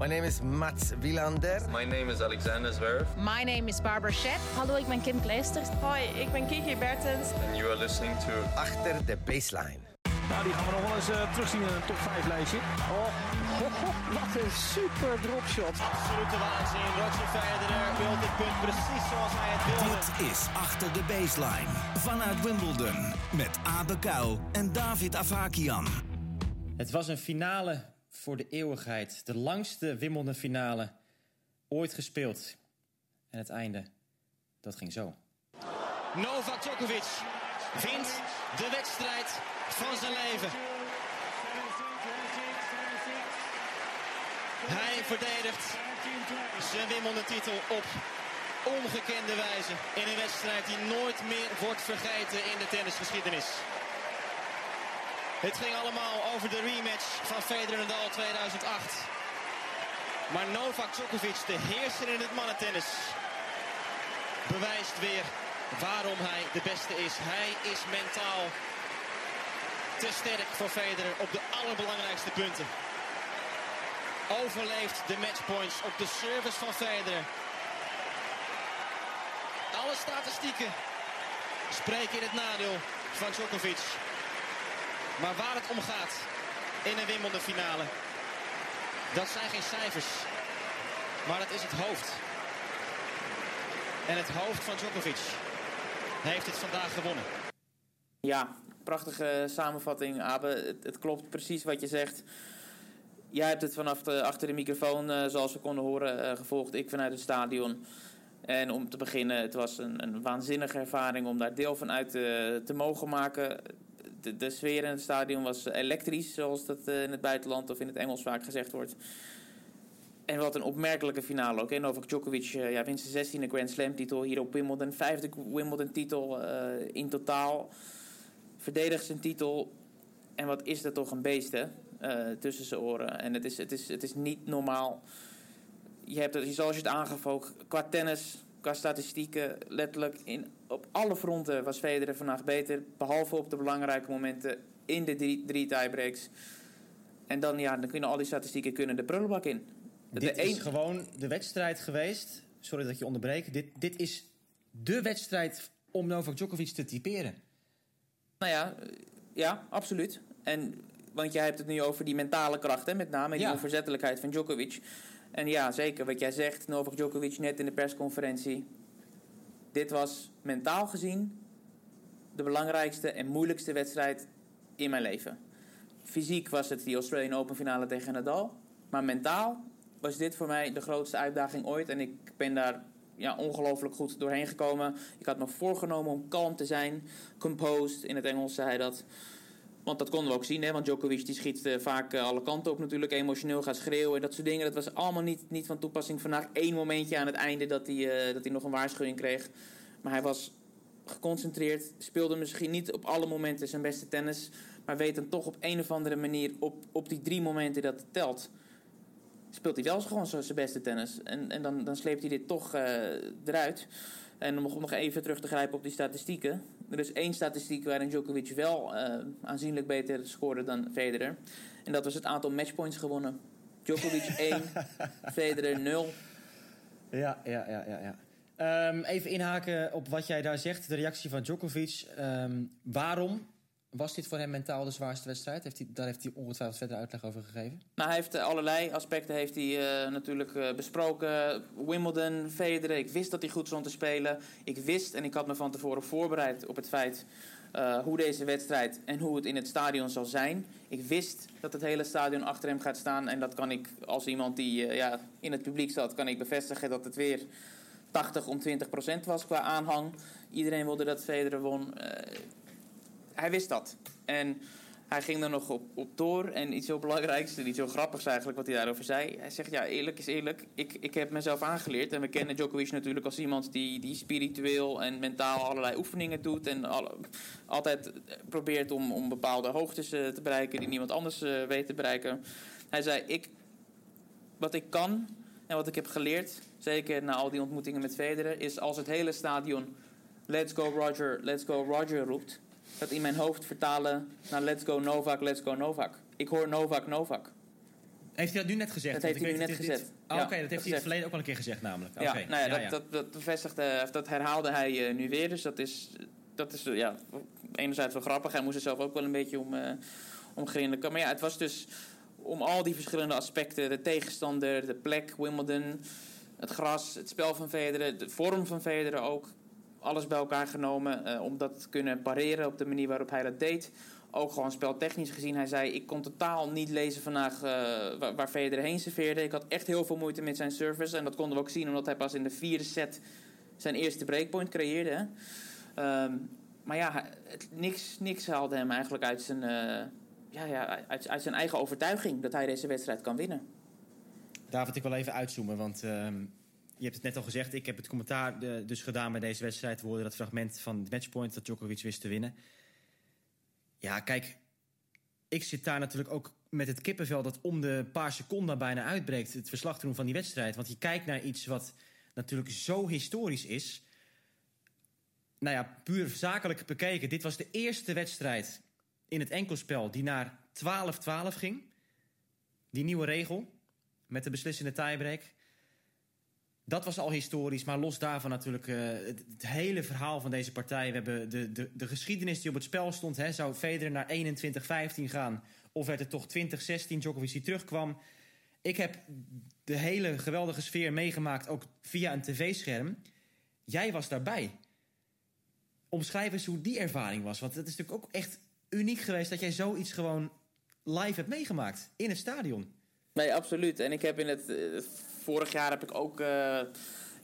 My name is Mats Wilander. My name is Alexander Zverev. My name is Barbara Shep. Hallo, ik ben Kim Kleisters. Hoi, ik ben Kiki Bertens. And you are listening to Achter de baseline. Nou, die gaan we nog wel eens uh, terugzien in een top 5 lijstje. Oh, ho, ho, wat een super dropshot. Absolute waanzin. Roger Federer wil dit punt precies zoals hij het wilde. Dit is Achter de Baseline. Vanuit Wimbledon. Met Abe Kuil en David Avakian. Het was een finale voor de eeuwigheid. De langste Wimbledon finale ooit gespeeld. En het einde, dat ging zo. Novak Djokovic wint de wedstrijd van zijn leven. Hij verdedigt zijn Wimbledon titel op ongekende wijze. In een wedstrijd die nooit meer wordt vergeten in de tennisgeschiedenis. Het ging allemaal over de rematch van Federer Nadal 2008. Maar Novak Djokovic, de heerser in het mannentennis, bewijst weer waarom hij de beste is. Hij is mentaal te sterk voor Federer op de allerbelangrijkste punten. Overleeft de matchpoints op de service van Federer. Alle statistieken spreken in het nadeel van Djokovic. Maar waar het om gaat in een Wimbledon finale, dat zijn geen cijfers. Maar dat is het hoofd. En het hoofd van Djokovic heeft het vandaag gewonnen. Ja, prachtige samenvatting, Abe. Het, klopt precies wat je zegt. Jij hebt het vanaf achter de microfoon, uh, zoals we konden horen, uh, gevolgd. Ik vanuit het stadion. En om te beginnen, het was een, een waanzinnige ervaring om daar deel van uit te, te mogen maken. De, sfeer in het stadion was elektrisch, zoals dat uh, in het buitenland of in het Engels vaak gezegd wordt. En wat een opmerkelijke finale ook. Novak Djokovic ja, wint zijn 16e Grand Slam titel hier op Wimbledon. Vijfde Wimbledon titel in totaal verdedigt zijn titel. En wat is dat toch een beest, tussen zijn oren. En het is, het, is, het is niet normaal. Je hebt het, zoals je het aangaf qua tennis, qua statistieken, letterlijk in, op alle fronten was Federer vandaag beter. Behalve op de belangrijke momenten in de drie, drie tiebreaks. En dan, ja, dan kunnen al die statistieken kunnen de prullenbak in. Dit de is een... gewoon de wedstrijd geweest. Sorry dat je onderbreekt. Dit, dit is de wedstrijd om Novak Djokovic te typeren. Nou ja, ja, absoluut. En, want jij hebt het nu over die mentale kracht, hè, met name die onverzettelijkheid van Djokovic. En ja, zeker wat jij zegt, Novak Djokovic net in de persconferentie. Dit was mentaal gezien de belangrijkste en moeilijkste wedstrijd in mijn leven. Fysiek was het die Australian Open finale tegen Nadal. Maar mentaal was dit voor mij de grootste uitdaging ooit. En ik ben daar ja, ongelooflijk goed doorheen gekomen. Ik had me voorgenomen om kalm te zijn. Composed, in het Engels zei hij dat. Want dat konden we ook zien, hè? want Djokovic die schiet uh, vaak uh, alle kanten op natuurlijk. Emotioneel gaat schreeuwen en dat soort dingen. Dat was allemaal niet, niet van toepassing. Vandaag één momentje aan het einde dat hij, uh, dat hij nog een waarschuwing kreeg. Maar hij was geconcentreerd. Speelde misschien niet op alle momenten zijn beste tennis. Maar weet dan toch op een of andere manier op, op die drie momenten dat het telt speelt hij wel gewoon zijn beste tennis. En, en dan, dan sleept hij dit toch eruit. En om nog even terug te grijpen op die statistieken. Er is één statistiek waarin Djokovic wel uh, aanzienlijk beter scoorde dan Federer. En dat was het aantal matchpoints gewonnen. Djokovic 1, Federer 0. Ja, ja, ja, ja. ja. Um, even inhaken op wat jij daar zegt. De reactie van Djokovic. Um, waarom was dit voor hem mentaal de zwaarste wedstrijd? Heeft hij, daar heeft hij ongetwijfeld verder uitleg over gegeven. Nou, hij heeft allerlei aspecten heeft hij, uh, natuurlijk uh, besproken. Wimbledon, Federer. Ik wist dat hij goed stond te spelen. Ik wist en ik had me van tevoren voorbereid op het feit hoe deze wedstrijd en hoe het in het stadion zal zijn. Ik wist dat het hele stadion achter hem gaat staan. En dat kan ik als iemand die ja, in het publiek zat, kan ik bevestigen dat het weer 80 om 20 procent was qua aanhang. Iedereen wilde dat Federer won hij wist dat. En hij ging er nog op, op door. En iets heel belangrijks en iets heel grappigs eigenlijk wat hij daarover zei. Hij zegt, ja, eerlijk is eerlijk. Ik, ik heb mezelf aangeleerd. En we kennen Djokovic natuurlijk als iemand die, die spiritueel en mentaal allerlei oefeningen doet. En altijd probeert om, om bepaalde hoogtes uh, te bereiken die niemand anders uh, weet te bereiken. Hij zei, ik, wat ik kan en wat ik heb geleerd, zeker na al die ontmoetingen met Federer, is als het hele stadion Let's go Roger, let's go Roger roept dat in mijn hoofd vertalen naar Let's Go Novak, Let's Go Novak. Ik hoor Novak, Novak. Heeft hij dat nu net gezegd? Dat heeft hij ik nu net dit- gezegd. Oh, Ja, Oké, dat heeft hij in het verleden ook al een keer gezegd namelijk. Ja, nou ja, ja, dat. Dat, bevestigde, of dat herhaalde hij eh, nu weer. Dus dat is, dat is eh, ja, enerzijds wel grappig. Hij moest er zelf ook wel een beetje om, eh om grinniken. Maar ja, het was dus om al die verschillende aspecten. De tegenstander, de plek, Wimbledon, het gras, het spel van Federer, de vorm van Federer ook. Alles bij elkaar genomen eh, om dat te kunnen pareren op de manier waarop hij dat deed. Ook gewoon speltechnisch gezien. Hij zei, ik kon totaal niet lezen vandaag eh, waar, waar Federer heen serveerde. Ik had echt heel veel moeite met zijn service. En dat konden we ook zien omdat hij pas in de vierde set zijn eerste breakpoint creëerde. Ehm, maar ja, het, niks, niks haalde hem eigenlijk uit zijn, eh, ja, ja, uit, uit zijn eigen overtuiging dat hij deze wedstrijd kan winnen. David, ik wil even uitzoomen, want ehm, je hebt het net al gezegd. Ik heb het commentaar eh, dus gedaan bij deze wedstrijd. We dat fragment van het matchpoint dat Djokovic wist te winnen. Ja, kijk, ik zit daar natuurlijk ook met het kippenvel dat om de paar seconden bijna uitbreekt. Het verslag te doen van die wedstrijd. Want je kijkt naar iets wat natuurlijk zo historisch is. Nou ja, puur zakelijk bekeken. Dit was de eerste wedstrijd in het enkelspel die naar 12-12 ging. Die nieuwe regel met de beslissende tiebreak. Dat was al historisch, maar los daarvan natuurlijk eh, het, hele verhaal van deze partij. We hebben de, de, de geschiedenis die op het spel stond. Hè. Zou Federer naar 21-15 gaan? Of werd het toch 20-16 Djokovic die terugkwam? Ik heb de hele geweldige sfeer meegemaakt, ook via een tv-scherm. Jij was daarbij. Omschrijf eens hoe die ervaring was. Want het is natuurlijk ook echt uniek geweest dat jij zoiets gewoon live hebt meegemaakt in het stadion. Nee, absoluut. En ik heb in het... vorig jaar heb ik ook... eh,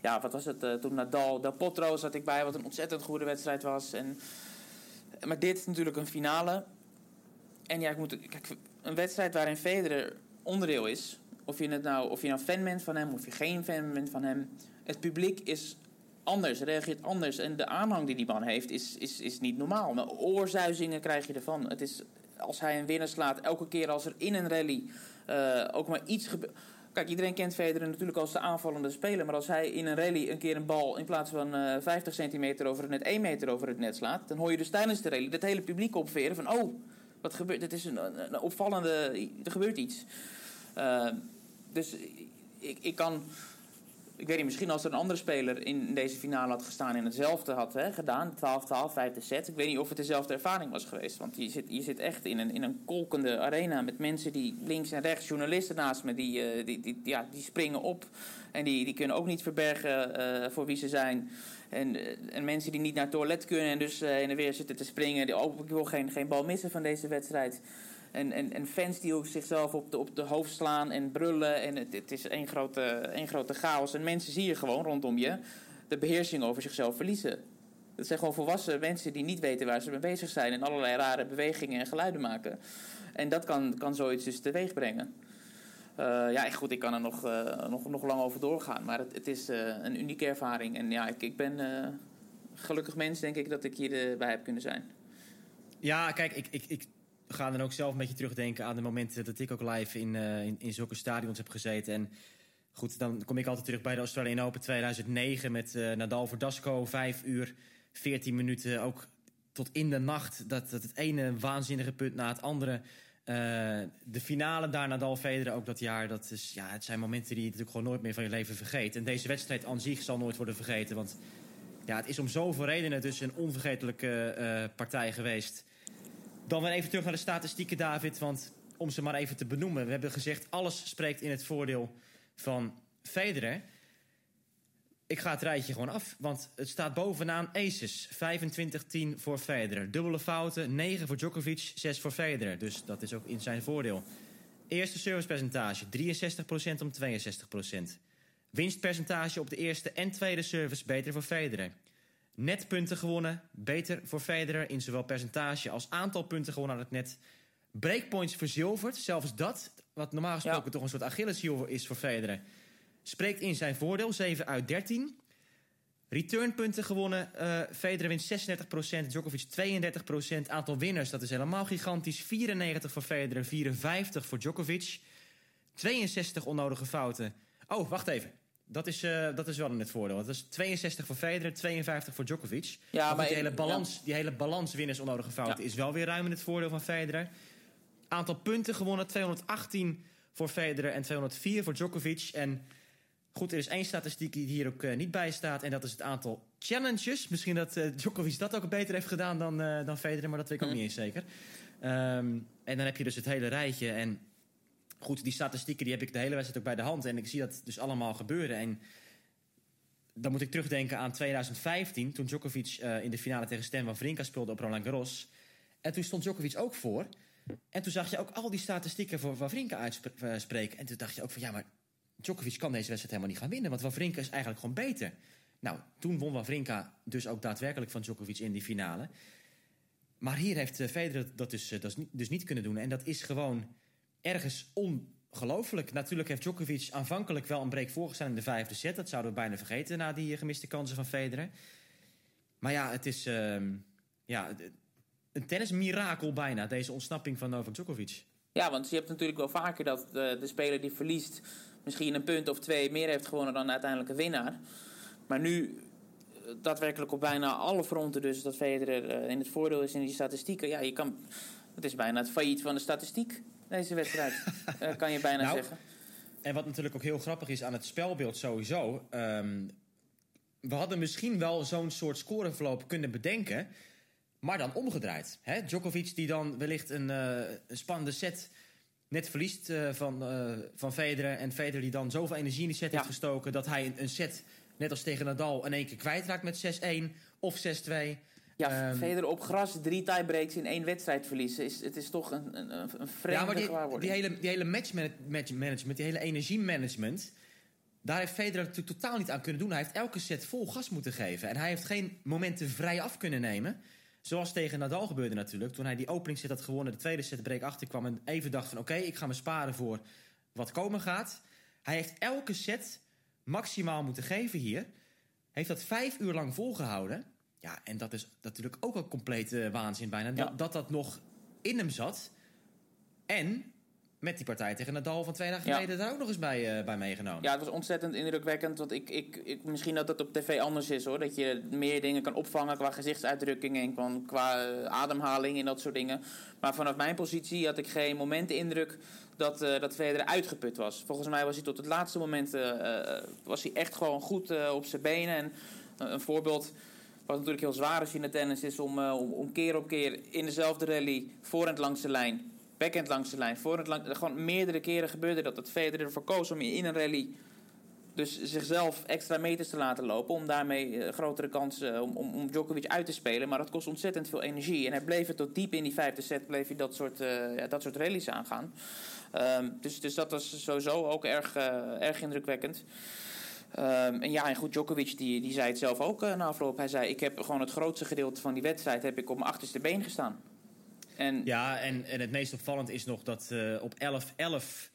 ja, wat was het? eh, toen Nadal, Del Potro zat ik bij, wat een ontzettend goede wedstrijd was. En, maar dit is natuurlijk een finale. En ja, ik moet... Kijk, een wedstrijd waarin Federer onderdeel is... Of je, het nou, of je nou fan bent van hem, of je geen fan bent van hem... Het publiek is anders, reageert anders. En de aanhang die die man heeft, is, is, is niet normaal. Maar oorzuizingen krijg je ervan. Het is, als hij een winnaar slaat, elke keer als er in een rally eh, ook maar iets gebeurt... Kijk, iedereen kent Federer natuurlijk als de aanvallende speler. Maar als hij in een rally een keer een bal in plaats van eh 50 centimeter over het net 1 meter over het net slaat... dan hoor je dus tijdens de rally het hele publiek opveren van... oh, wat gebeurt, dit is een, opvallende... er gebeurt iets. Uh, dus ik, ik kan... Ik weet niet, misschien als er een andere speler in deze finale had gestaan en hetzelfde had hè, gedaan, 12-12, vijfde set. Ik weet niet of het dezelfde ervaring was geweest. Want je zit, je zit echt in een, in een kolkende arena met mensen die links en rechts, journalisten naast me, die, uh, die, die, ja, die springen op. En die, die kunnen ook niet verbergen uh, voor wie ze zijn. En, en mensen die niet naar het toilet kunnen en dus heen en weer zitten te springen. Die, ik wil geen, geen bal missen van deze wedstrijd. En, en, en fans die zichzelf op de, op de hoofd slaan en brullen. En het, het is één grote, één grote chaos. En mensen zie je gewoon rondom je de beheersing over zichzelf verliezen. Dat zijn gewoon volwassen mensen die niet weten waar ze mee bezig zijn. En allerlei rare bewegingen en geluiden maken. En dat kan, kan zoiets dus teweeg brengen. Uh, ja, goed, ik kan er nog, uh, nog, nog lang over doorgaan. Maar het, het is uh, een unieke ervaring. En ja, ik, ik ben gelukkig mens, denk ik, dat ik hierbij heb kunnen zijn. Ja, kijk, ik, ik, ik ga dan ook zelf een beetje terugdenken aan de momenten dat ik ook live in, uh, in, in zulke stadions heb gezeten. En goed, dan kom ik altijd terug bij de Australian Open 2009 met uh, Nadal Verdasco, vijf uur, 14 minuten, ook tot in de nacht. Dat, dat het ene waanzinnige punt na het andere. Uh, de finale daar Nadal Federer ook dat jaar, dat is, ja, het zijn momenten die je natuurlijk gewoon nooit meer van je leven vergeet. En deze wedstrijd aan zich zal nooit worden vergeten, want ja, het is om zoveel redenen dus een onvergetelijke partij geweest. Dan weer even terug naar de statistieken, David. Want om ze maar even te benoemen. We hebben gezegd, alles spreekt in het voordeel van Federer. Ik ga het rijtje gewoon af. Want het staat bovenaan Aces. 25-10 voor Federer. Dubbele fouten, 9 voor Djokovic, 6 voor Federer. Dus dat is ook in zijn voordeel. Eerste servicepercentage, 63% om 62%. Winstpercentage op de eerste en tweede service beter voor Federer. Net punten gewonnen, beter voor Federer in zowel percentage als aantal punten gewonnen aan het net. Breakpoints verzilverd, zelfs dat, wat normaal gesproken ja. toch een soort Achilleshiel is voor Federer, spreekt in zijn voordeel, 7 uit 13. Returnpunten gewonnen, uh, Federer wint 36%, Djokovic 32%. Aantal winners, dat is helemaal gigantisch. 94 voor Federer, 54 voor Djokovic. 62 onnodige fouten. Oh, wacht even. Dat is, uh, dat is wel in het voordeel. Dat is 62 voor Federer, 52 voor Djokovic. Ja, maar, die, hele balans, ja. die hele balans winners onnodige fouten ja. is wel weer ruim in het voordeel van Federer. Aantal punten gewonnen, 218 voor Federer en 204 voor Djokovic. En goed, er is één statistiek die hier ook niet bij staat. En dat is het aantal challenges. Misschien dat Djokovic dat ook beter heeft gedaan dan, dan Federer, maar dat weet ik ook mhm. niet eens zeker. Ehm, en dan heb je dus het hele rijtje. En goed, die statistieken die heb ik de hele wedstrijd ook bij de hand. En ik zie dat dus allemaal gebeuren. En dan moet ik terugdenken aan 2015, toen Djokovic uh, in de finale tegen Stan Wawrinka speelde op Roland Garros. En toen stond Djokovic ook voor. En toen zag je ook al die statistieken voor Wawrinka uitspreken. En toen dacht je ook van ja, maar Djokovic kan deze wedstrijd helemaal niet gaan winnen. Want Wawrinka is eigenlijk gewoon beter. Nou, toen won Wawrinka dus ook daadwerkelijk van Djokovic in die finale. Maar hier heeft eh, Federer dat dus, eh, dat dus niet kunnen doen. En dat is gewoon ergens ongelooflijk. Natuurlijk heeft Djokovic aanvankelijk wel een break voorgestaan in de vijfde set. Dat zouden we bijna vergeten na die gemiste kansen van Federer. Maar ja, het is uh, ja, een tennismirakel bijna, deze ontsnapping van Novak Djokovic. Ja, want je hebt natuurlijk wel vaker dat de, de speler die verliest... misschien een punt of twee meer heeft gewonnen dan uiteindelijk een winnaar. Maar nu eh, daadwerkelijk op bijna alle fronten dus dat Federer uh, in het voordeel is in die statistieken. Ja, je kan, het is bijna het failliet van de statistiek deze wedstrijd, uh, kan je bijna nou, zeggen. En wat natuurlijk ook heel grappig is aan het spelbeeld sowieso. Um, we hadden misschien wel zo'n soort scoreverloop kunnen bedenken. Maar dan omgedraaid. Hè? Djokovic die dan wellicht een, uh, een spannende set net verliest uh, van, uh, van Federer. En Federer die dan zoveel energie in die set heeft gestoken... dat hij een, een, set, net als tegen Nadal, in één keer kwijtraakt met 6-1 of 6-2... Ja, um, Federer op gras, drie tiebreaks in één wedstrijd verliezen. Is, het is toch een, een, een vreemde ja, maar die, die, hele, die hele matchmanagement, die hele energiemanagement... daar heeft Federer natuurlijk totaal niet aan kunnen doen. Hij heeft elke set vol gas moeten geven. En hij heeft geen momenten vrij af kunnen nemen. Zoals tegen Nadal gebeurde natuurlijk. Toen hij die openingsset had gewonnen, de tweede set break achterkwam... en even dacht van oké, ik ga me sparen voor wat komen gaat. Hij heeft elke set maximaal moeten geven hier. Heeft dat vijf uur lang volgehouden... Ja, en dat is natuurlijk ook een complete waanzin bijna. Dat, dat dat nog in hem zat. En met die partij tegen Nadal van twee dagen geleden daar ook nog eens bij, uh, bij meegenomen. Ja, het was ontzettend indrukwekkend. Want ik, ik, ik, misschien dat het op tv anders is hoor. Dat je meer dingen kan opvangen qua gezichtsuitdrukkingen en qua, qua uh, ademhaling en dat soort dingen. Maar vanaf mijn positie had ik geen moment de indruk dat, uh, dat Federer uitgeput was. Volgens mij was hij tot het laatste moment was hij echt gewoon goed op zijn benen. En een voorbeeld wat natuurlijk heel zwaar is in de tennis is om, uh, om, om, keer op keer in dezelfde rally voorhand langs de lijn, backhand langs de lijn, gewoon meerdere keren gebeurde dat. Dat Federer ervoor koos om in een rally dus zichzelf extra meters te laten lopen. Om daarmee uh, grotere kansen uh, om, om, Djokovic uit te spelen. Maar dat kost ontzettend veel energie. En hij bleef het tot diep in die vijfde set bleef hij dat soort, uh, ja, dat soort rallies aangaan. Um, dus, dus dat was sowieso ook erg, erg indrukwekkend. Um, en ja, en goed, Djokovic die, die zei het zelf ook uh, na afloop. Hij zei, ik heb gewoon het grootste gedeelte van die wedstrijd... heb ik op mijn achterste been gestaan. En, ja, en, en het meest opvallend is nog dat uh, op 11-11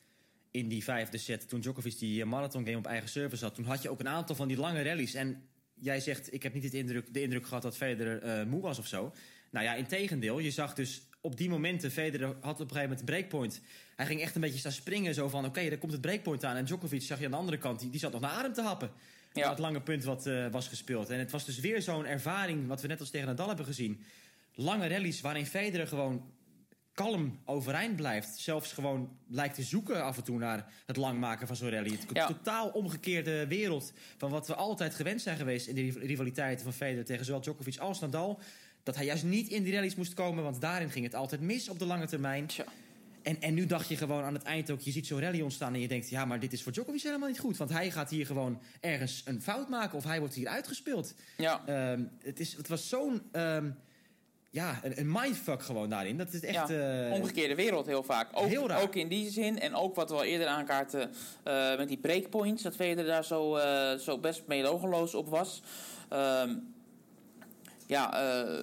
in die vijfde set... toen Djokovic die eh, marathon game op eigen service had... toen had je ook een aantal van die lange rallies. En jij zegt, ik heb niet het indruk, de indruk gehad dat uh, moe was of zo. Nou ja, in tegendeel. Je zag dus op die momenten, Federer had op een gegeven moment een breakpoint. Hij ging echt een beetje staan springen, zo van oké, okay, daar komt het breakpoint aan. En Djokovic zag je aan de andere kant, die, die zat nog naar adem te happen. Ja. het lange punt wat uh, was gespeeld. En het was dus weer zo'n ervaring, wat we net als tegen Nadal hebben gezien. Lange rallies waarin Federer gewoon kalm overeind blijft. Zelfs gewoon lijkt te zoeken af en toe naar het lang maken van zo'n rally. Het ja. totaal omgekeerde wereld van wat we altijd gewend zijn geweest... in de rivaliteiten van Federer tegen zowel Djokovic als Nadal dat hij juist niet in die rallies moest komen... want daarin ging het altijd mis op de lange termijn. En, en nu dacht je gewoon aan het eind ook... je ziet zo'n rally ontstaan en je denkt... ja, maar dit is voor Djokovic helemaal niet goed. Want hij gaat hier gewoon ergens een fout maken... of hij wordt hier uitgespeeld. Ja. Um, het, is, het was zo'n... Um, ja, een, een, mindfuck gewoon daarin. Dat is echt... Ja, uh, omgekeerde wereld heel vaak. Ook, heel raar. ook in die zin. En ook wat we al eerder aankaarten uh, met die breakpoints. Dat Federer daar zo, uh, zo best meelogeloos op was. Um, ja, uh,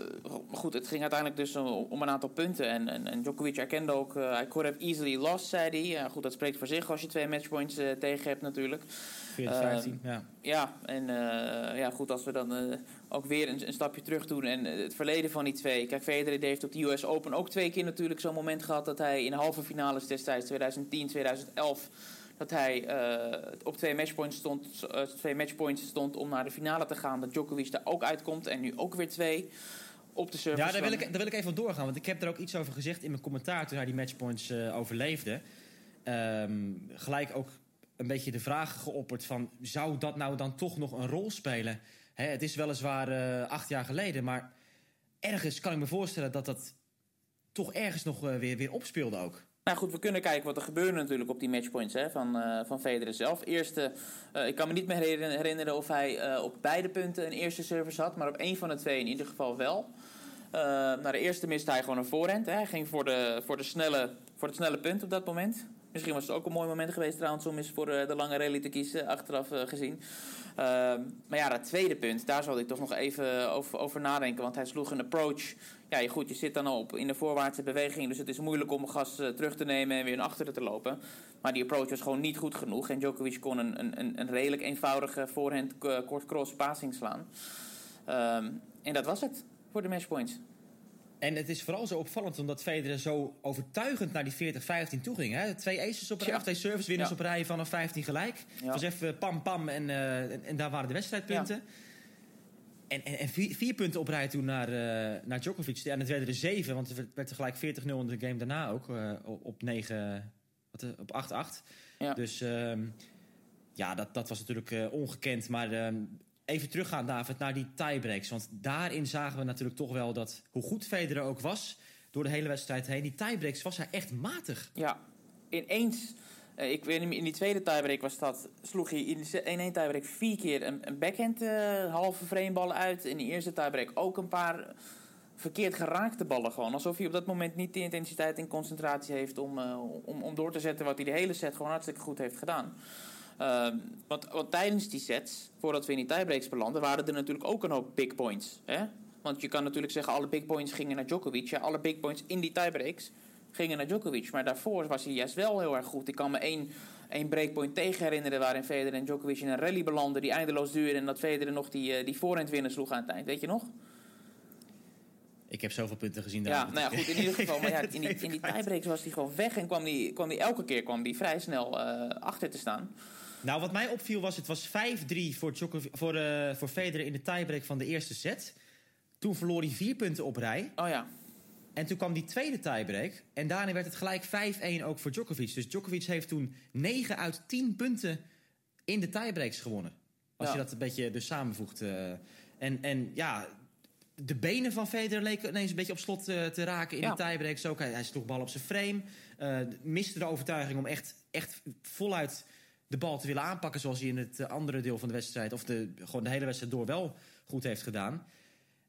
goed, het ging uiteindelijk dus om een aantal punten. En, en, en Djokovic erkende ook, uh, I could have easily lost, zei hij. Goed, dat spreekt voor zich als je twee matchpoints uh, tegen hebt natuurlijk. 14, 15, ja. Ja, en ja, goed, als we dan ook weer een, een, stapje terug doen. En het verleden van die twee. Kijk, Federer heeft op de US Open ook twee keer natuurlijk zo'n moment gehad... dat hij in halve finales destijds, 2010, 2011 dat hij uh, op twee matchpoints, stond, uh, twee matchpoints stond om naar de finale te gaan. Dat Djokovic daar ook uitkomt en nu ook weer twee op de service. Ja, daar wil, ik, daar wil ik even op doorgaan. Want ik heb er ook iets over gezegd in mijn commentaar toen hij die matchpoints uh, overleefde. ehm, gelijk ook een beetje de vraag geopperd van... zou dat nou dan toch nog een rol spelen? Hè, het is weliswaar acht jaar geleden, maar ergens kan ik me voorstellen... dat dat toch ergens nog weer, weer opspeelde ook. Nou goed, we kunnen kijken wat er gebeurde natuurlijk op die matchpoints hè, van, uh, van Federer zelf. Eerste, uh, ik kan me niet meer herinneren of hij uh, op beide punten een eerste service had, maar op één van de twee in ieder geval wel. naar de eerste miste hij gewoon een voorhand. Hè. Hij ging voor, de, voor, de snelle, voor het snelle punt op dat moment. Misschien was het ook een mooi moment geweest trouwens om eens voor de lange rally te kiezen, achteraf gezien. maar ja, dat tweede punt, daar zal ik toch nog even over, over nadenken. Want hij sloeg een approach ja, goed, je zit dan al op in de voorwaartse beweging. Dus het is moeilijk om gas uh, terug te nemen en weer naar achteren te lopen. Maar die approach was gewoon niet goed genoeg. En Djokovic kon een, een, een redelijk eenvoudige voorhand uh, kort cross passing slaan. Um, en dat was het voor de matchpoints. En het is vooral zo opvallend omdat Federer zo overtuigend naar die 40-15 toe ging. Hè? Twee aces op rij, ja. twee servicewinners ja. op rij vanaf 15 gelijk. Het ja. was even pam pam en, uh, en, en, daar waren de wedstrijdpunten. Ja. En, en, en vier, vier, punten op rij toen naar, uh, naar Djokovic. En het werden er zeven, want het werd tegelijk 40-0 in de game daarna ook. Uh, op 9, wat, uh, op 8-8. Ja. Dus um, ja, dat, dat was natuurlijk uh, ongekend. Maar um, even teruggaan, David, naar die tiebreaks. Want daarin zagen we natuurlijk toch wel dat, hoe goed Federer ook was... door de hele wedstrijd heen, die tiebreaks was hij echt matig. Ja, ineens... Uh, ik weet niet, in die tweede tiebreak was dat, sloeg hij in één tiebreak vier keer een, een backhand uh, halve frameballen uit. In de eerste tiebreak ook een paar verkeerd geraakte ballen gewoon. Alsof hij op dat moment niet de intensiteit en concentratie heeft om, uh, om, om door te zetten wat hij de hele set gewoon hartstikke goed heeft gedaan. Want, want, tijdens die sets, voordat we in die tiebreaks belanden, waren er natuurlijk ook een hoop big points. Hè? Want je kan natuurlijk zeggen, alle big points gingen naar Djokovic. Ja, alle big points in die tiebreaks gingen naar Djokovic. Maar daarvoor was hij juist wel heel erg goed. Ik kan me één, één breakpoint tegen herinneren... waarin Federer en Djokovic in een rally belanden... die eindeloos duurde en dat Federer nog die, die voorhand winnen sloeg aan het eind. Weet je nog? Ik heb zoveel punten gezien. Ja, nou ja, goed, in ieder geval. Maar ja, in die, in die tiebreaks was hij gewoon weg... en kwam hij kwam die elke keer kwam die vrij snel uh, achter te staan. Nou, wat mij opviel was... het was 5-3 voor, voor, uh, voor Federer in de tiebreak van de eerste set. Toen verloor hij vier punten op rij. Oh ja. En toen kwam die tweede tiebreak. En daarna werd het gelijk 5-1 ook voor Djokovic. Dus Djokovic heeft toen 9 uit 10 punten in de tiebreaks gewonnen. Als ja. je dat een beetje dus samenvoegt. Uh, en, en ja, de benen van Federer leken ineens een beetje op slot uh, te raken in ja. de tiebreaks. Ook. Hij, hij sloeg bal op zijn frame. Uh, miste de overtuiging om echt, echt voluit de bal te willen aanpakken... zoals hij in het andere deel van de wedstrijd... of de, gewoon de hele wedstrijd door wel goed heeft gedaan.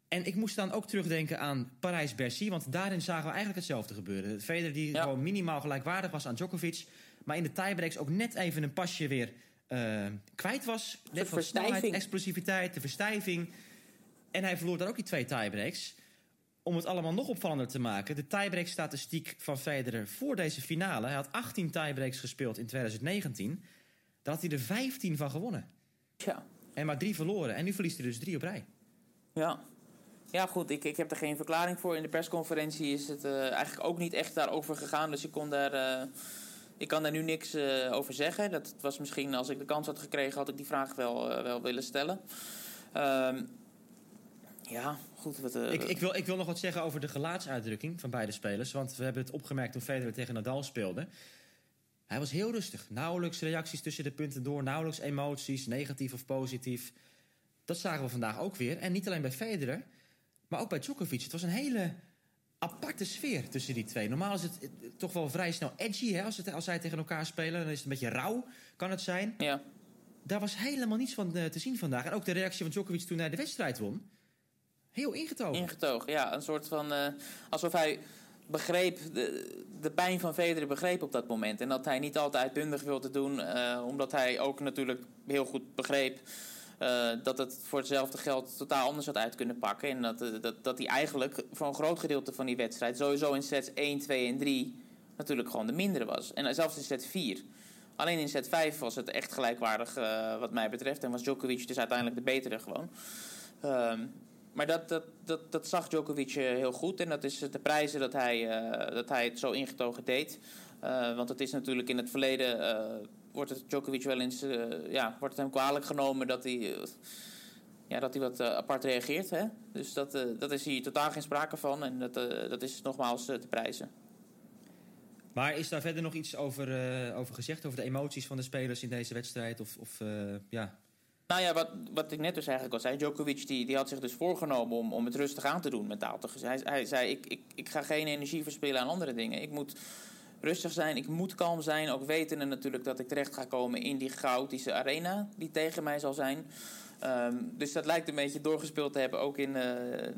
En ik moest dan ook terugdenken aan Parijs-Bercy. Want daarin zagen we eigenlijk hetzelfde gebeuren. Federer die ja. gewoon minimaal gelijkwaardig was aan Djokovic. Maar in de tiebreaks ook net even een pasje weer uh, kwijt was. Net van snelheid, explosiviteit, de verstijving. En hij verloor dan ook die twee tiebreaks. Om het allemaal nog opvallender te maken. De tiebreak-statistiek van Federer voor deze finale. Hij had 18 tiebreaks gespeeld in 2019. Daar had hij er 15 van gewonnen. Ja. En maar drie verloren. En nu verliest hij dus drie op rij. Ja, ja, goed, ik, ik heb er geen verklaring voor. In de persconferentie is het uh, eigenlijk ook niet echt daarover gegaan. Dus ik, kon daar, uh, ik kan daar nu niks uh, over zeggen. Dat was misschien, als ik de kans had gekregen, had ik die vraag wel, wel willen stellen. Ehm, ja, goed. Wat, ik, ik, wil, ik wil nog wat zeggen over de gelaatsuitdrukking van beide spelers. Want we hebben het opgemerkt toen Federer tegen Nadal speelde. Hij was heel rustig. Nauwelijks reacties tussen de punten door. Nauwelijks emoties, negatief of positief. Dat zagen we vandaag ook weer. En niet alleen bij Federer... Maar ook bij Djokovic. Het was een hele aparte sfeer tussen die twee. Normaal is het toch wel vrij snel edgy. Hè? Als, het, als zij tegen elkaar spelen, dan is het een beetje rauw, kan het zijn. Ja. Daar was helemaal niets van uh, te zien vandaag. En ook de reactie van Djokovic toen hij de wedstrijd won. Heel ingetogen. Ingetogen, ja. Een soort van... Uh, alsof hij begreep, de, de pijn van Federer begreep op dat moment. En dat hij niet altijd uitbundig wilde doen. Uh, omdat hij ook natuurlijk heel goed begreep... Uh, dat het voor hetzelfde geld totaal anders had uit kunnen pakken. En dat, uh, dat, dat hij eigenlijk voor een groot gedeelte van die wedstrijd... sowieso in sets 1, 2 en 3 natuurlijk gewoon de mindere was. En zelfs in set 4. Alleen in set 5 was het echt gelijkwaardig uh, wat mij betreft. En was Djokovic dus uiteindelijk de betere gewoon. Ehm, maar dat, dat, dat, dat zag Djokovic heel goed. En dat is de prijzen dat hij, dat hij het zo ingetogen deed. want het is natuurlijk in het verleden wordt het Djokovic wel eens, uh, ja, wordt het hem kwalijk genomen dat hij, uh, ja, dat hij wat uh, apart reageert. Hè? Dus dat, dat is hier totaal geen sprake van en dat, dat is nogmaals te prijzen. Maar is daar verder nog iets over, over gezegd? Over de emoties van de spelers in deze wedstrijd? Of, of ja... Nou ja, wat, wat ik net dus eigenlijk al zei. Djokovic die, die had zich dus voorgenomen om, om het rustig aan te doen mentaal. Hij, hij zei, ik, ik, ik ga geen energie verspillen aan andere dingen. Ik moet rustig zijn, ik moet kalm zijn. Ook wetende natuurlijk dat ik terecht ga komen in die chaotische arena die tegen mij zal zijn. Um, dus dat lijkt een beetje doorgespeeld te hebben, ook in, uh,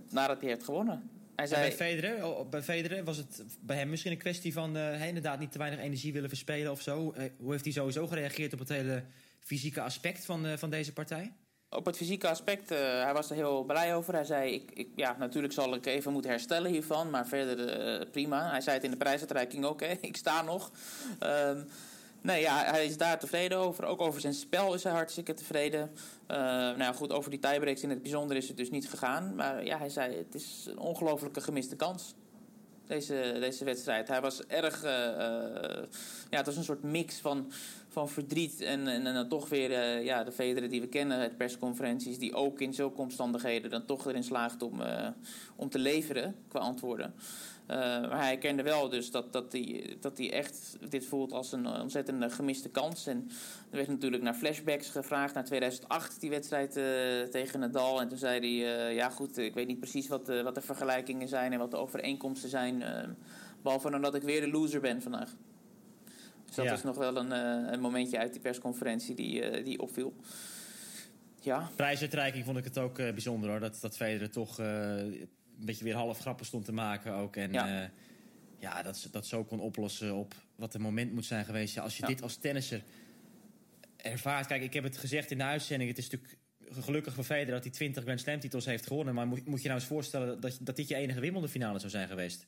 nadat hij heeft gewonnen. Hij zei, bij, Federer, oh, bij Federer was het bij hem misschien een kwestie van uh, inderdaad niet te weinig energie willen verspelen of zo. Uh, hoe heeft hij sowieso gereageerd op het hele fysieke aspect van, van deze partij? Op het fysieke aspect, uh, hij was er heel blij over. Hij zei, ik, ik, ja, natuurlijk zal ik even moeten herstellen hiervan, maar verder uh, prima. Hij zei het in de prijsuitreiking hè, ik sta nog. Um, nee, ja, hij is daar tevreden over. Ook over zijn spel is hij hartstikke tevreden. Uh, nou ja, goed, over die tiebreaks in het bijzonder is het dus niet gegaan. Maar ja, hij zei, het is een ongelofelijke gemiste kans deze, deze wedstrijd. Hij was erg. Uh, ja, het was een soort mix van, van verdriet en, en, en dan toch weer uh, ja, de Federer die we kennen uit persconferenties, die ook in zulke omstandigheden dan toch erin slaagt om, om te leveren qua antwoorden. Uh, maar hij kende wel dus dat, dat, hij, dat hij echt dit voelt als een ontzettende gemiste kans. En er werd natuurlijk naar flashbacks gevraagd, naar 2008, die wedstrijd uh, tegen Nadal. En toen zei hij, uh, ja goed, ik weet niet precies wat, wat de vergelijkingen zijn en wat de overeenkomsten zijn. behalve dan dat ik weer de loser ben vandaag. Dus dat ja. is nog wel een, een, momentje uit die persconferentie die, die opviel. Ja. Prijsuitreiking vond ik het ook bijzonder hoor. Dat, dat Federer toch een beetje weer half grappen stond te maken ook. En ja, uh, ja dat, dat zo kon oplossen op wat het moment moet zijn geweest. Ja, als je ja. dit als tennisser ervaart. Kijk, ik heb het gezegd in de uitzending. Het is natuurlijk gelukkig voor Federer dat hij 20 Grand Slam titels heeft gewonnen. Maar moet, moet je nou eens voorstellen dat, dat dit je enige Wimbledon finale zou zijn geweest.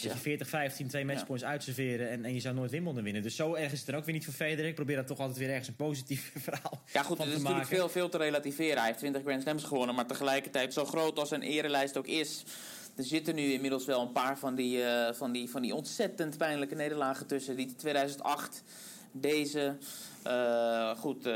Je 40, 15, twee matchpoints ja. uitserveren en, en je zou nooit Wimbledon winnen. Dus zo erg is het dan ook weer niet voor Federer. Ik probeer dat toch altijd weer ergens een positief verhaal Ja goed, het is natuurlijk veel, veel te relativeren. Hij heeft 20 Grand Slams gewonnen, maar tegelijkertijd zo groot als zijn erelijst ook is... Er zitten nu inmiddels wel een paar van die, uh, van die, van die ontzettend pijnlijke nederlagen tussen. Die 2008, deze... Uh, goed. Uh,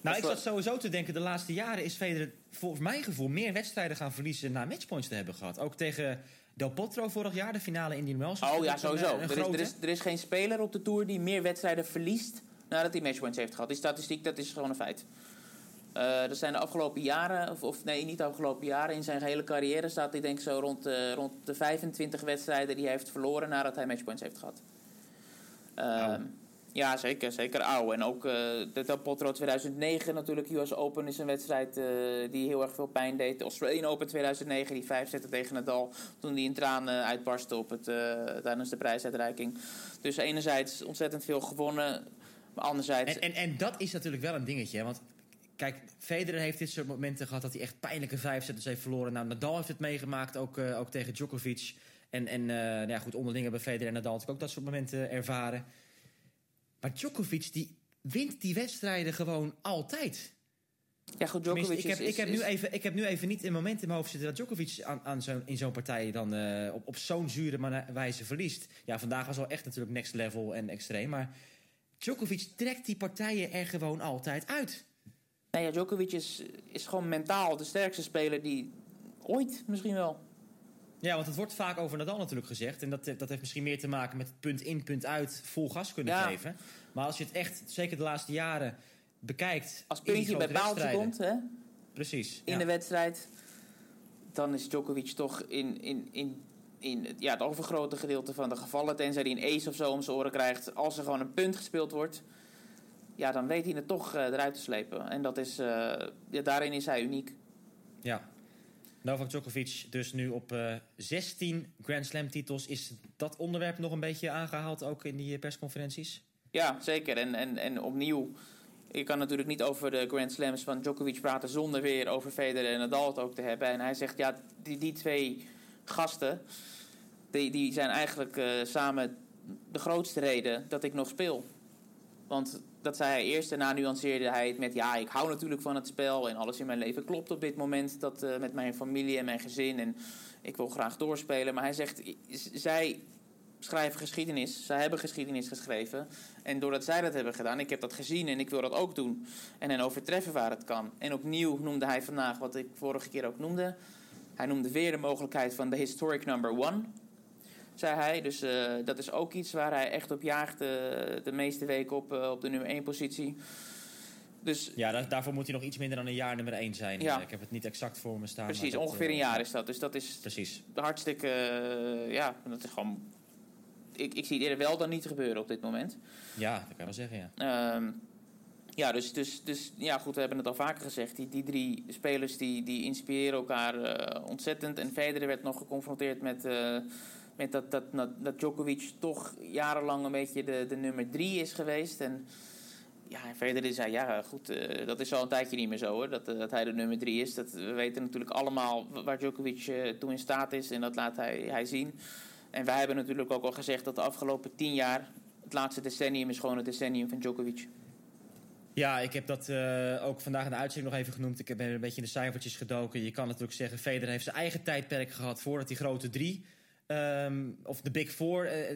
nou, ik zat sowieso te denken, de laatste jaren is Federer volgens mijn gevoel meer wedstrijden gaan verliezen na matchpoints te hebben gehad. Ook tegen Del Potro vorig jaar, de finale in die Wells. Oh ja, sowieso. Een, een er, is, er, is, er, is, geen speler op de Tour die meer wedstrijden verliest nadat hij matchpoints heeft gehad. Die statistiek, dat is gewoon een feit. Uh, er zijn de afgelopen jaren, of, of, nee, niet de afgelopen jaren, in zijn gehele carrière staat hij denk ik zo rond, uh, rond de 25 wedstrijden die hij heeft verloren nadat hij matchpoints heeft gehad. Uh, ja, zeker. Zeker ouw. En ook uh, de Potro 2009 natuurlijk. US Open is een wedstrijd uh, die heel erg veel pijn deed. De Australian Open 2009, die vijf zetten tegen Nadal. Toen die in tranen uitbarstte op het, uh, tijdens de prijsuitreiking. Dus enerzijds ontzettend veel gewonnen. Maar anderzijds... En, en, en dat is natuurlijk wel een dingetje. Want kijk, Federer heeft dit soort momenten gehad... dat hij echt pijnlijke vijf zetten heeft verloren. Nou, Nadal heeft het meegemaakt, ook, ook tegen Djokovic. En, en nou ja, goed, onderling hebben Federer en Nadal natuurlijk ook dat soort momenten ervaren... Maar Djokovic die wint die wedstrijden gewoon altijd. Ja, goed, Djokovic ik heb, is, ik, heb nu even, ik heb nu even niet een moment in mijn hoofd zitten... dat Djokovic aan, aan zo, in zo'n partij dan uh, op, op zo'n zure wijze verliest. Ja, vandaag was wel echt natuurlijk next level en extreem. Maar Djokovic trekt die partijen er gewoon altijd uit. Nee, ja, Djokovic is, is gewoon mentaal de sterkste speler die ooit misschien wel. Ja, want het wordt vaak over Nadal natuurlijk gezegd. En dat, dat heeft misschien meer te maken met punt in, punt uit vol gas kunnen ja. geven. Maar als je het echt, zeker de laatste jaren, bekijkt... Als puntje bij paaltje komt, hè? Precies. In ja. de wedstrijd, dan is Djokovic toch in, in, in, in ja, het overgrote gedeelte van de gevallen... tenzij hij een ace of zo om zijn oren krijgt... als er gewoon een punt gespeeld wordt... ja, dan weet hij het toch uh, eruit te slepen. En dat is, uh, ja, daarin is hij uniek. Ja, Novak Djokovic dus nu op uh, 16 Grand Slam titels. Is dat onderwerp nog een beetje aangehaald ook in die persconferenties? Ja, zeker. En, en, en opnieuw, ik kan natuurlijk niet over de Grand Slams van Djokovic praten... zonder weer over Federer en Nadal het ook te hebben. En hij zegt, ja, die, die twee gasten... Die, die zijn eigenlijk uh, samen de grootste reden dat ik nog speel. Want dat zei hij eerst. Daarna nuanceerde hij het met... ja, ik hou natuurlijk van het spel... en alles in mijn leven klopt op dit moment... Dat, uh, met mijn familie en mijn gezin... en ik wil graag doorspelen. Maar hij zegt... zij schrijven geschiedenis. Zij hebben geschiedenis geschreven. En doordat zij dat hebben gedaan... ik heb dat gezien en ik wil dat ook doen. En hen overtreffen waar het kan. En opnieuw noemde hij vandaag... wat ik vorige keer ook noemde... Hij noemde weer de mogelijkheid van de historic number one. Zei hij. Dus uh, dat is ook iets waar hij echt op jaagt uh, de meeste weken op, uh, op de nummer 1 positie. Dus, ja, daar, daarvoor moet hij nog iets minder dan een jaar nummer 1 zijn. Ja. Ik heb het niet exact voor me staan. Precies, dat, ongeveer een jaar is dat. Dus dat is precies. hartstikke... ja, dat is gewoon... Ik, ik zie het eerder wel dan niet gebeuren op dit moment. Ja, dat kan je wel zeggen, ja. Um, ja, dus, dus, dus ja, goed, we hebben het al vaker gezegd. Die, die drie spelers die, die inspireren elkaar uh, ontzettend. En Federer werd nog geconfronteerd met, uh, met dat, dat, dat, Djokovic toch jarenlang een beetje de, de nummer drie is geweest. En ja, Federer zei, ja goed, uh, dat is al een tijdje niet meer zo hoor, dat, dat hij de nummer drie is. Dat, we weten natuurlijk allemaal waar Djokovic toe in staat is en dat laat hij, hij zien. En wij hebben natuurlijk ook al gezegd dat de afgelopen tien jaar, het laatste decennium is gewoon het decennium van Djokovic. Ja, ik heb dat uh, ook vandaag in de uitzending nog even genoemd. Ik ben een beetje in de cijfertjes gedoken. Je kan natuurlijk zeggen, Federer heeft zijn eigen tijdperk gehad... voordat die grote drie, um, of de Big Four, uh,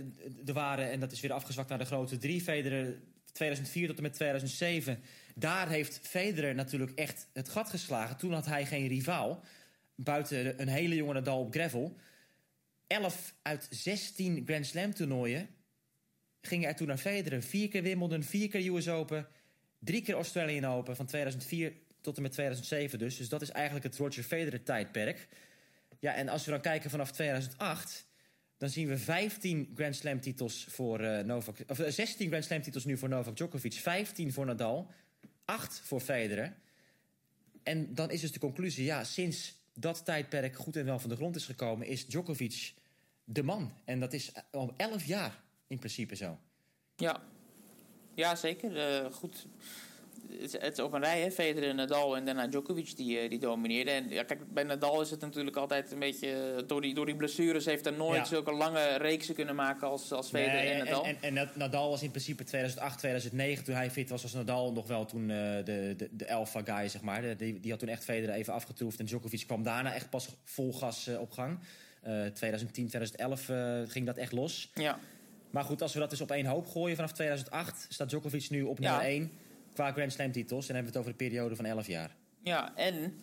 er waren. En dat is weer afgezwakt naar de grote drie. Federer 2004 tot en met 2007. Daar heeft Federer natuurlijk echt het gat geslagen. Toen had hij geen rivaal. Buiten een hele jonge Nadal op gravel. 11 uit 16 Grand Slam toernooien gingen er toen naar Federer. Vier keer Wimbledon, vier keer US Open... Drie keer Australian Open van 2004 tot en met 2007 dus. Dus dat is eigenlijk het Roger Federer tijdperk. Ja, en als we dan kijken vanaf 2008... dan zien we 15 Grand Slam titels voor uh, Novak... Of 16 Grand Slam titels nu voor Novak Djokovic. 15 voor Nadal. 8 voor Federer. En dan is dus de conclusie... ja, sinds dat tijdperk goed en wel van de grond is gekomen... is Djokovic de man. En dat is al 11 jaar in principe zo. Ja, ja, zeker. Goed. Het is op een rij, hè? Federer, Nadal en daarna Djokovic die, uh, die domineerde. En ja, kijk, bij Nadal is het natuurlijk altijd een beetje... Eh, door die, door die blessures heeft hij nooit ja. zulke lange reeksen kunnen maken als, als Federer nee, en Nadal. En, en, en, Nadal was in principe 2008, 2009, toen hij fit was, was Nadal nog wel toen uh, de, de, de alpha guy, zeg maar. Die, die had toen echt Federer even afgetroefd. En Djokovic kwam daarna echt pas vol gas op gang. 2010, 2011 ging dat echt los. Ja. Maar goed, als we dat dus op één hoop gooien vanaf 2008... staat Djokovic nu op nummer ja. 1 qua Grand Slam titels. En dan hebben we het over een periode van 11 jaar. Ja, en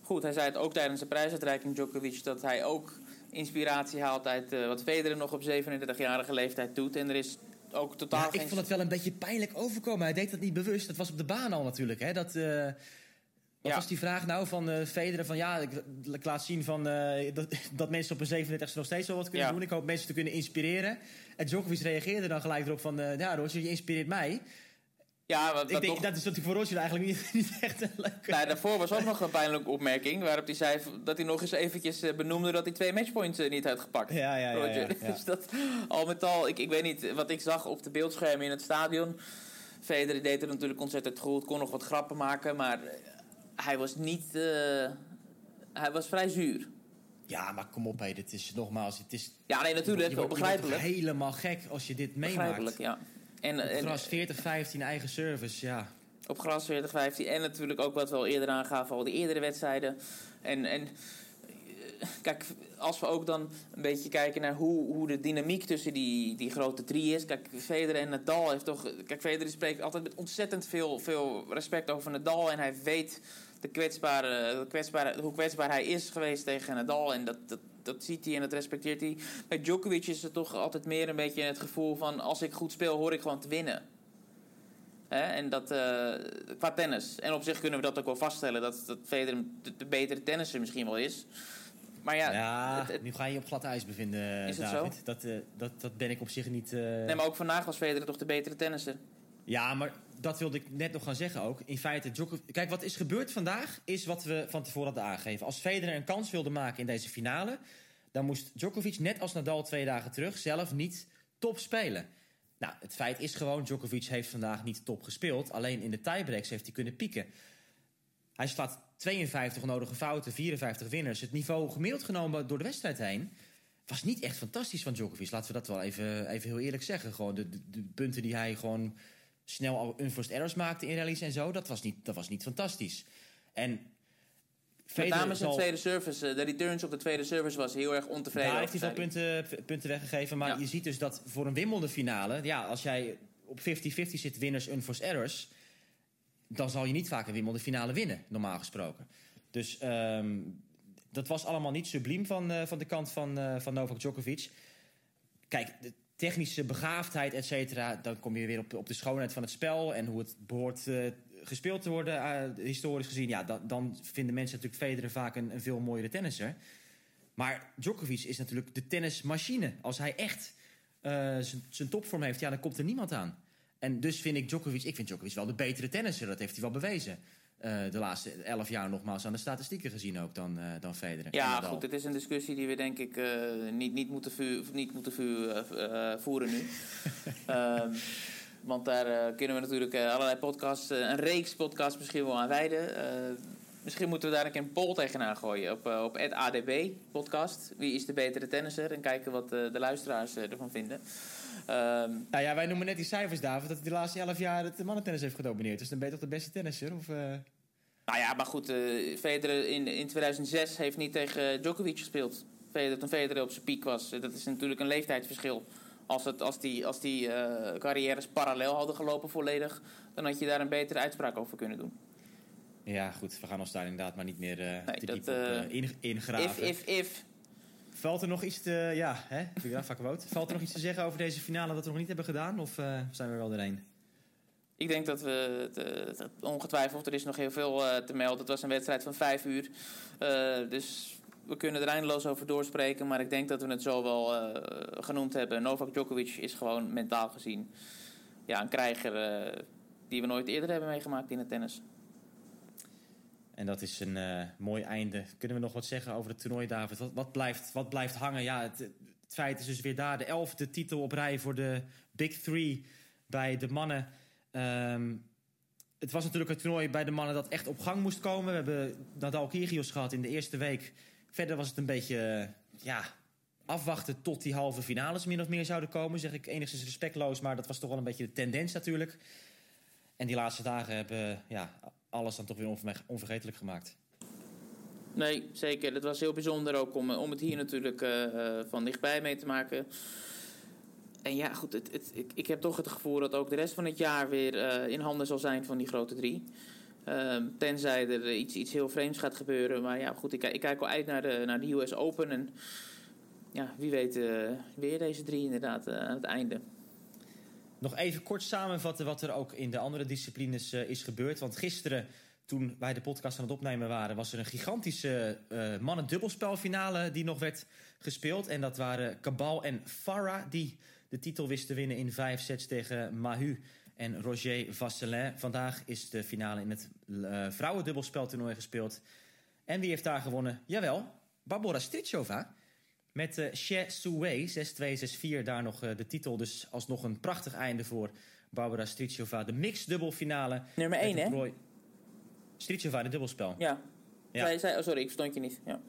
goed, hij zei het ook tijdens de prijsuitreiking Djokovic... dat hij ook inspiratie haalt uit uh, wat Federer nog op 37-jarige leeftijd doet. En er is ook totaal ja, Ik vond het wel een beetje pijnlijk overkomen. Hij deed dat niet bewust. Dat was op de baan al natuurlijk. Hè? Dat... Uh... Wat ja. was die vraag nou van uh, Federer? Van ja, ik, ik laat zien van, dat, dat mensen op een 37e nog steeds wel wat kunnen ja. doen. Ik hoop mensen te kunnen inspireren. En Djokovic reageerde dan gelijk erop van... Ja, Roger, je inspireert mij. Ja, wat, ik denk, toch... dat is natuurlijk voor Roger eigenlijk niet, niet echt een leuke... Nou, daarvoor was ook nog een pijnlijke opmerking... waarop hij zei dat hij nog eens eventjes benoemde... dat hij twee matchpoints niet had gepakt. Ja, ja, ja. ja, ja. dus dat, al met al, ik, ik weet niet wat ik zag op de beeldschermen in het stadion... Federer deed het natuurlijk ontzettend goed, kon nog wat grappen maken... maar hij was niet... Uh, hij was vrij zuur. Ja, maar kom op, hé, dit is nogmaals... Het is, ja, nee, natuurlijk, je, je begrijpelijk. Je helemaal gek als je dit meemaakt. Begrijpelijk, ja. En, op gras 40-15 eigen service, ja. Op gras 40-15 en natuurlijk ook wat we al eerder aangaven, al die eerdere wedstrijden. En, en kijk, als we ook dan een beetje kijken naar hoe, hoe de dynamiek tussen die, die grote drie is. Kijk, Federer en Nadal heeft toch... Kijk, Federer spreekt altijd met ontzettend veel, veel respect over Nadal. En hij weet de kwetsbare, de kwetsbare, hoe kwetsbaar hij is geweest tegen Nadal. En dat, dat, dat ziet hij en dat respecteert hij. Bij Djokovic is het toch altijd meer een beetje het gevoel van... als ik goed speel, hoor ik gewoon te winnen. Hè? En dat uh, qua tennis. En op zich kunnen we dat ook wel vaststellen... dat, dat Federer de, de betere tennisser misschien wel is... Maar ja, ja het, het, nu ga je op glad ijs bevinden, is David. Dat, uh, dat, dat ben ik op zich niet... Uh... Nee, maar ook vandaag was Federer toch de betere tennisser? Ja, maar dat wilde ik net nog gaan zeggen ook. In feite, Djokovic... Kijk, wat is gebeurd vandaag is wat we van tevoren hadden aangegeven. Als Federer een kans wilde maken in deze finale... dan moest Djokovic, net als Nadal twee dagen terug... zelf niet top spelen. Nou, het feit is gewoon, Djokovic heeft vandaag niet top gespeeld. Alleen in de tiebreaks heeft hij kunnen pieken. Hij slaat 52 nodige fouten, 54 winners. Het niveau gemiddeld genomen door de wedstrijd heen... was niet echt fantastisch van Djokovic. Laten we dat wel even, even heel eerlijk zeggen. Gewoon de, punten die hij gewoon snel al unforced errors maakte in rallies en zo... dat was niet, dat was niet fantastisch. En met name zijn tweede service, eh, de returns op de tweede service was heel erg ontevreden. Daar heeft hij veel punten, punten weggegeven. Maar ja. je ziet dus dat voor een Wimbledon finale... Ja, als jij op 50-50 zit winners unforced errors dan zal je niet vaak een Wimbledon finale winnen, normaal gesproken. Dus um, dat was allemaal niet subliem van, uh, van de kant van, uh, van Novak Djokovic. kijk, de technische begaafdheid, et cetera... dan kom je weer op, op de schoonheid van het spel... en hoe het behoort uh, gespeeld te worden, uh, historisch gezien. Ja, dan, vinden mensen natuurlijk Federer vaak een, veel mooiere tennisser. Maar Djokovic is natuurlijk de tennismachine. Als hij echt uh, zijn topvorm heeft, ja, dan komt er niemand aan. En dus vind ik Djokovic, ik vind Djokovic wel de betere tennisser. Dat heeft hij wel bewezen. Uh, de laatste elf jaar nogmaals aan de statistieken gezien ook dan, uh, dan Federer. Ja, goed, het is een discussie die we denk ik uh, niet, niet moeten, vu niet moeten vu voeren nu. um, want daar kunnen we natuurlijk allerlei podcasts, een reeks podcasts misschien wel aan wijden. misschien moeten we daar een keer een poll tegenaan gooien op, op ADB podcast. Wie is de betere tennisser? En kijken wat de luisteraars ervan vinden. Um, nou ja, wij noemen net die cijfers, David, dat hij de laatste elf jaar het mannentennis heeft gedomineerd. Dus dan ben je toch de beste tennisser? Of, uh... Nou ja, maar goed, uh, Federer in, in 2006 heeft niet tegen Djokovic gespeeld. Federer, toen Federer op zijn piek was. Dat is natuurlijk een leeftijdsverschil. Als, het, als die, als die uh, carrières parallel hadden gelopen volledig... dan had je daar een betere uitspraak over kunnen doen. Ja, goed, we gaan ons daar inderdaad maar niet meer nee, te dat, diep op in, ingraven. If, if, if. Valt er nog iets te... Ja, hè? Valt er nog iets te zeggen over deze finale dat we nog niet hebben gedaan? Of uh, zijn we wel doorheen? Ik denk dat we... Het, ongetwijfeld, er is nog heel veel uh, te melden. Het was een wedstrijd van vijf uur. Uh, dus we kunnen er eindeloos over doorspreken. Maar ik denk dat we het zo wel genoemd hebben. Novak Djokovic is gewoon mentaal gezien... Ja, een krijger die we nooit eerder hebben meegemaakt in het tennis. En dat is een uh, mooi einde. Kunnen we nog wat zeggen over het toernooi, David? Wat, wat blijft, wat blijft hangen? Ja, het, feit is dus weer daar. De elfde titel op rij voor de Big Three bij de mannen. Um, het was natuurlijk een toernooi bij de mannen dat echt op gang moest komen. We hebben Nadal Kyrgios gehad in de eerste week. Verder was het een beetje ja, afwachten tot die halve finales min of meer zouden komen. Zeg ik enigszins respectloos, maar dat was toch wel een beetje de tendens natuurlijk. En die laatste dagen hebben ja, alles dan toch weer onvergetelijk gemaakt. Nee, zeker. Het was heel bijzonder ook om, om het hier natuurlijk uh, van dichtbij mee te maken. En ja, goed, het, het, ik, ik heb toch het gevoel dat ook de rest van het jaar weer uh, in handen zal zijn van die grote drie. Uh, tenzij er iets, iets heel vreemds gaat gebeuren. Maar ja, goed, ik, ik kijk al uit naar de, naar de US Open. En ja, wie weet weer deze drie inderdaad aan het einde. Nog even kort samenvatten wat er ook in de andere disciplines uh, is gebeurd. Want gisteren, toen wij de podcast aan het opnemen waren... was er een gigantische uh, mannen-dubbelspelfinale die nog werd gespeeld. En dat waren Cabal en Farah die de titel wisten winnen in vijf sets tegen Mahu en Roger Vasselin. Vandaag is de finale in het uh, vrouwendubbelspeltoernooi gespeeld. En wie heeft daar gewonnen? Jawel, Barbora Strichova... Met uh, Xie Suwei, 6-2, 6-4, daar nog uh, de titel. Dus alsnog een prachtig einde voor Barbara Strichova. De mixed dubbelfinale. Nummer 1, hè? Roy... Strichova, de dubbelspel. Ja. ja. Zij, zij, oh, sorry, ik verstond je niet. Ja.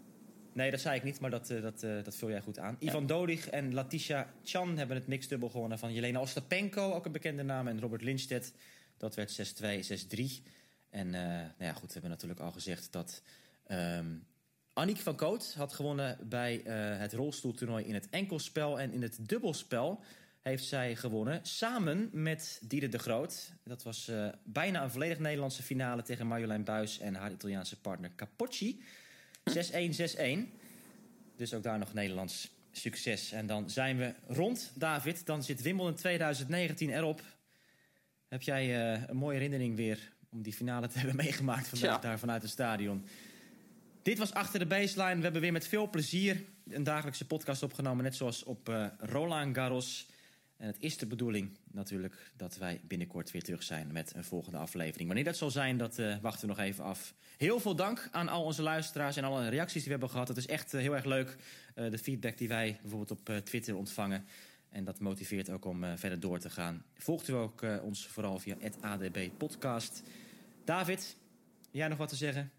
Nee, dat zei ik niet, maar dat, uh, dat, dat vul jij goed aan. Ja. Ivan Dodig en Latisha Chan hebben het mixed dubbel gewonnen van Jelena Ostapenko, ook een bekende naam. En Robert Lindstedt, dat werd 6-2, 6-3. En nou ja, goed, we hebben natuurlijk al gezegd dat... Um, Annick van Koot had gewonnen bij uh, het rolstoeltoernooi in het enkelspel. En in het dubbelspel heeft zij gewonnen samen met Diede de Groot. Dat was uh, bijna een volledig Nederlandse finale tegen Marjolein Buis en haar Italiaanse partner Capocci. 6-1, 6-1. Dus ook daar nog Nederlands succes. En dan zijn we rond, David. Dan zit Wimbledon 2019 erop. Heb jij uh, een mooie herinnering weer om die finale te hebben meegemaakt vandaag daar vanuit het stadion? Dit was Achter de Baseline. We hebben weer met veel plezier een dagelijkse podcast opgenomen. Net zoals op uh, Roland Garros. En het is de bedoeling natuurlijk dat wij binnenkort weer terug zijn met een volgende aflevering. Wanneer dat zal zijn, dat uh, wachten we nog even af. Heel veel dank aan al onze luisteraars en alle reacties die we hebben gehad. Het is echt uh, heel erg leuk, de feedback die wij bijvoorbeeld op Twitter ontvangen. En dat motiveert ook om verder door te gaan. Volgt u ook ons vooral via het ADB Podcast. David, jij nog wat te zeggen?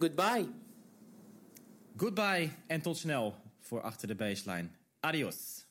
Goodbye. Goodbye en tot snel voor Achter de Baseline. Adios.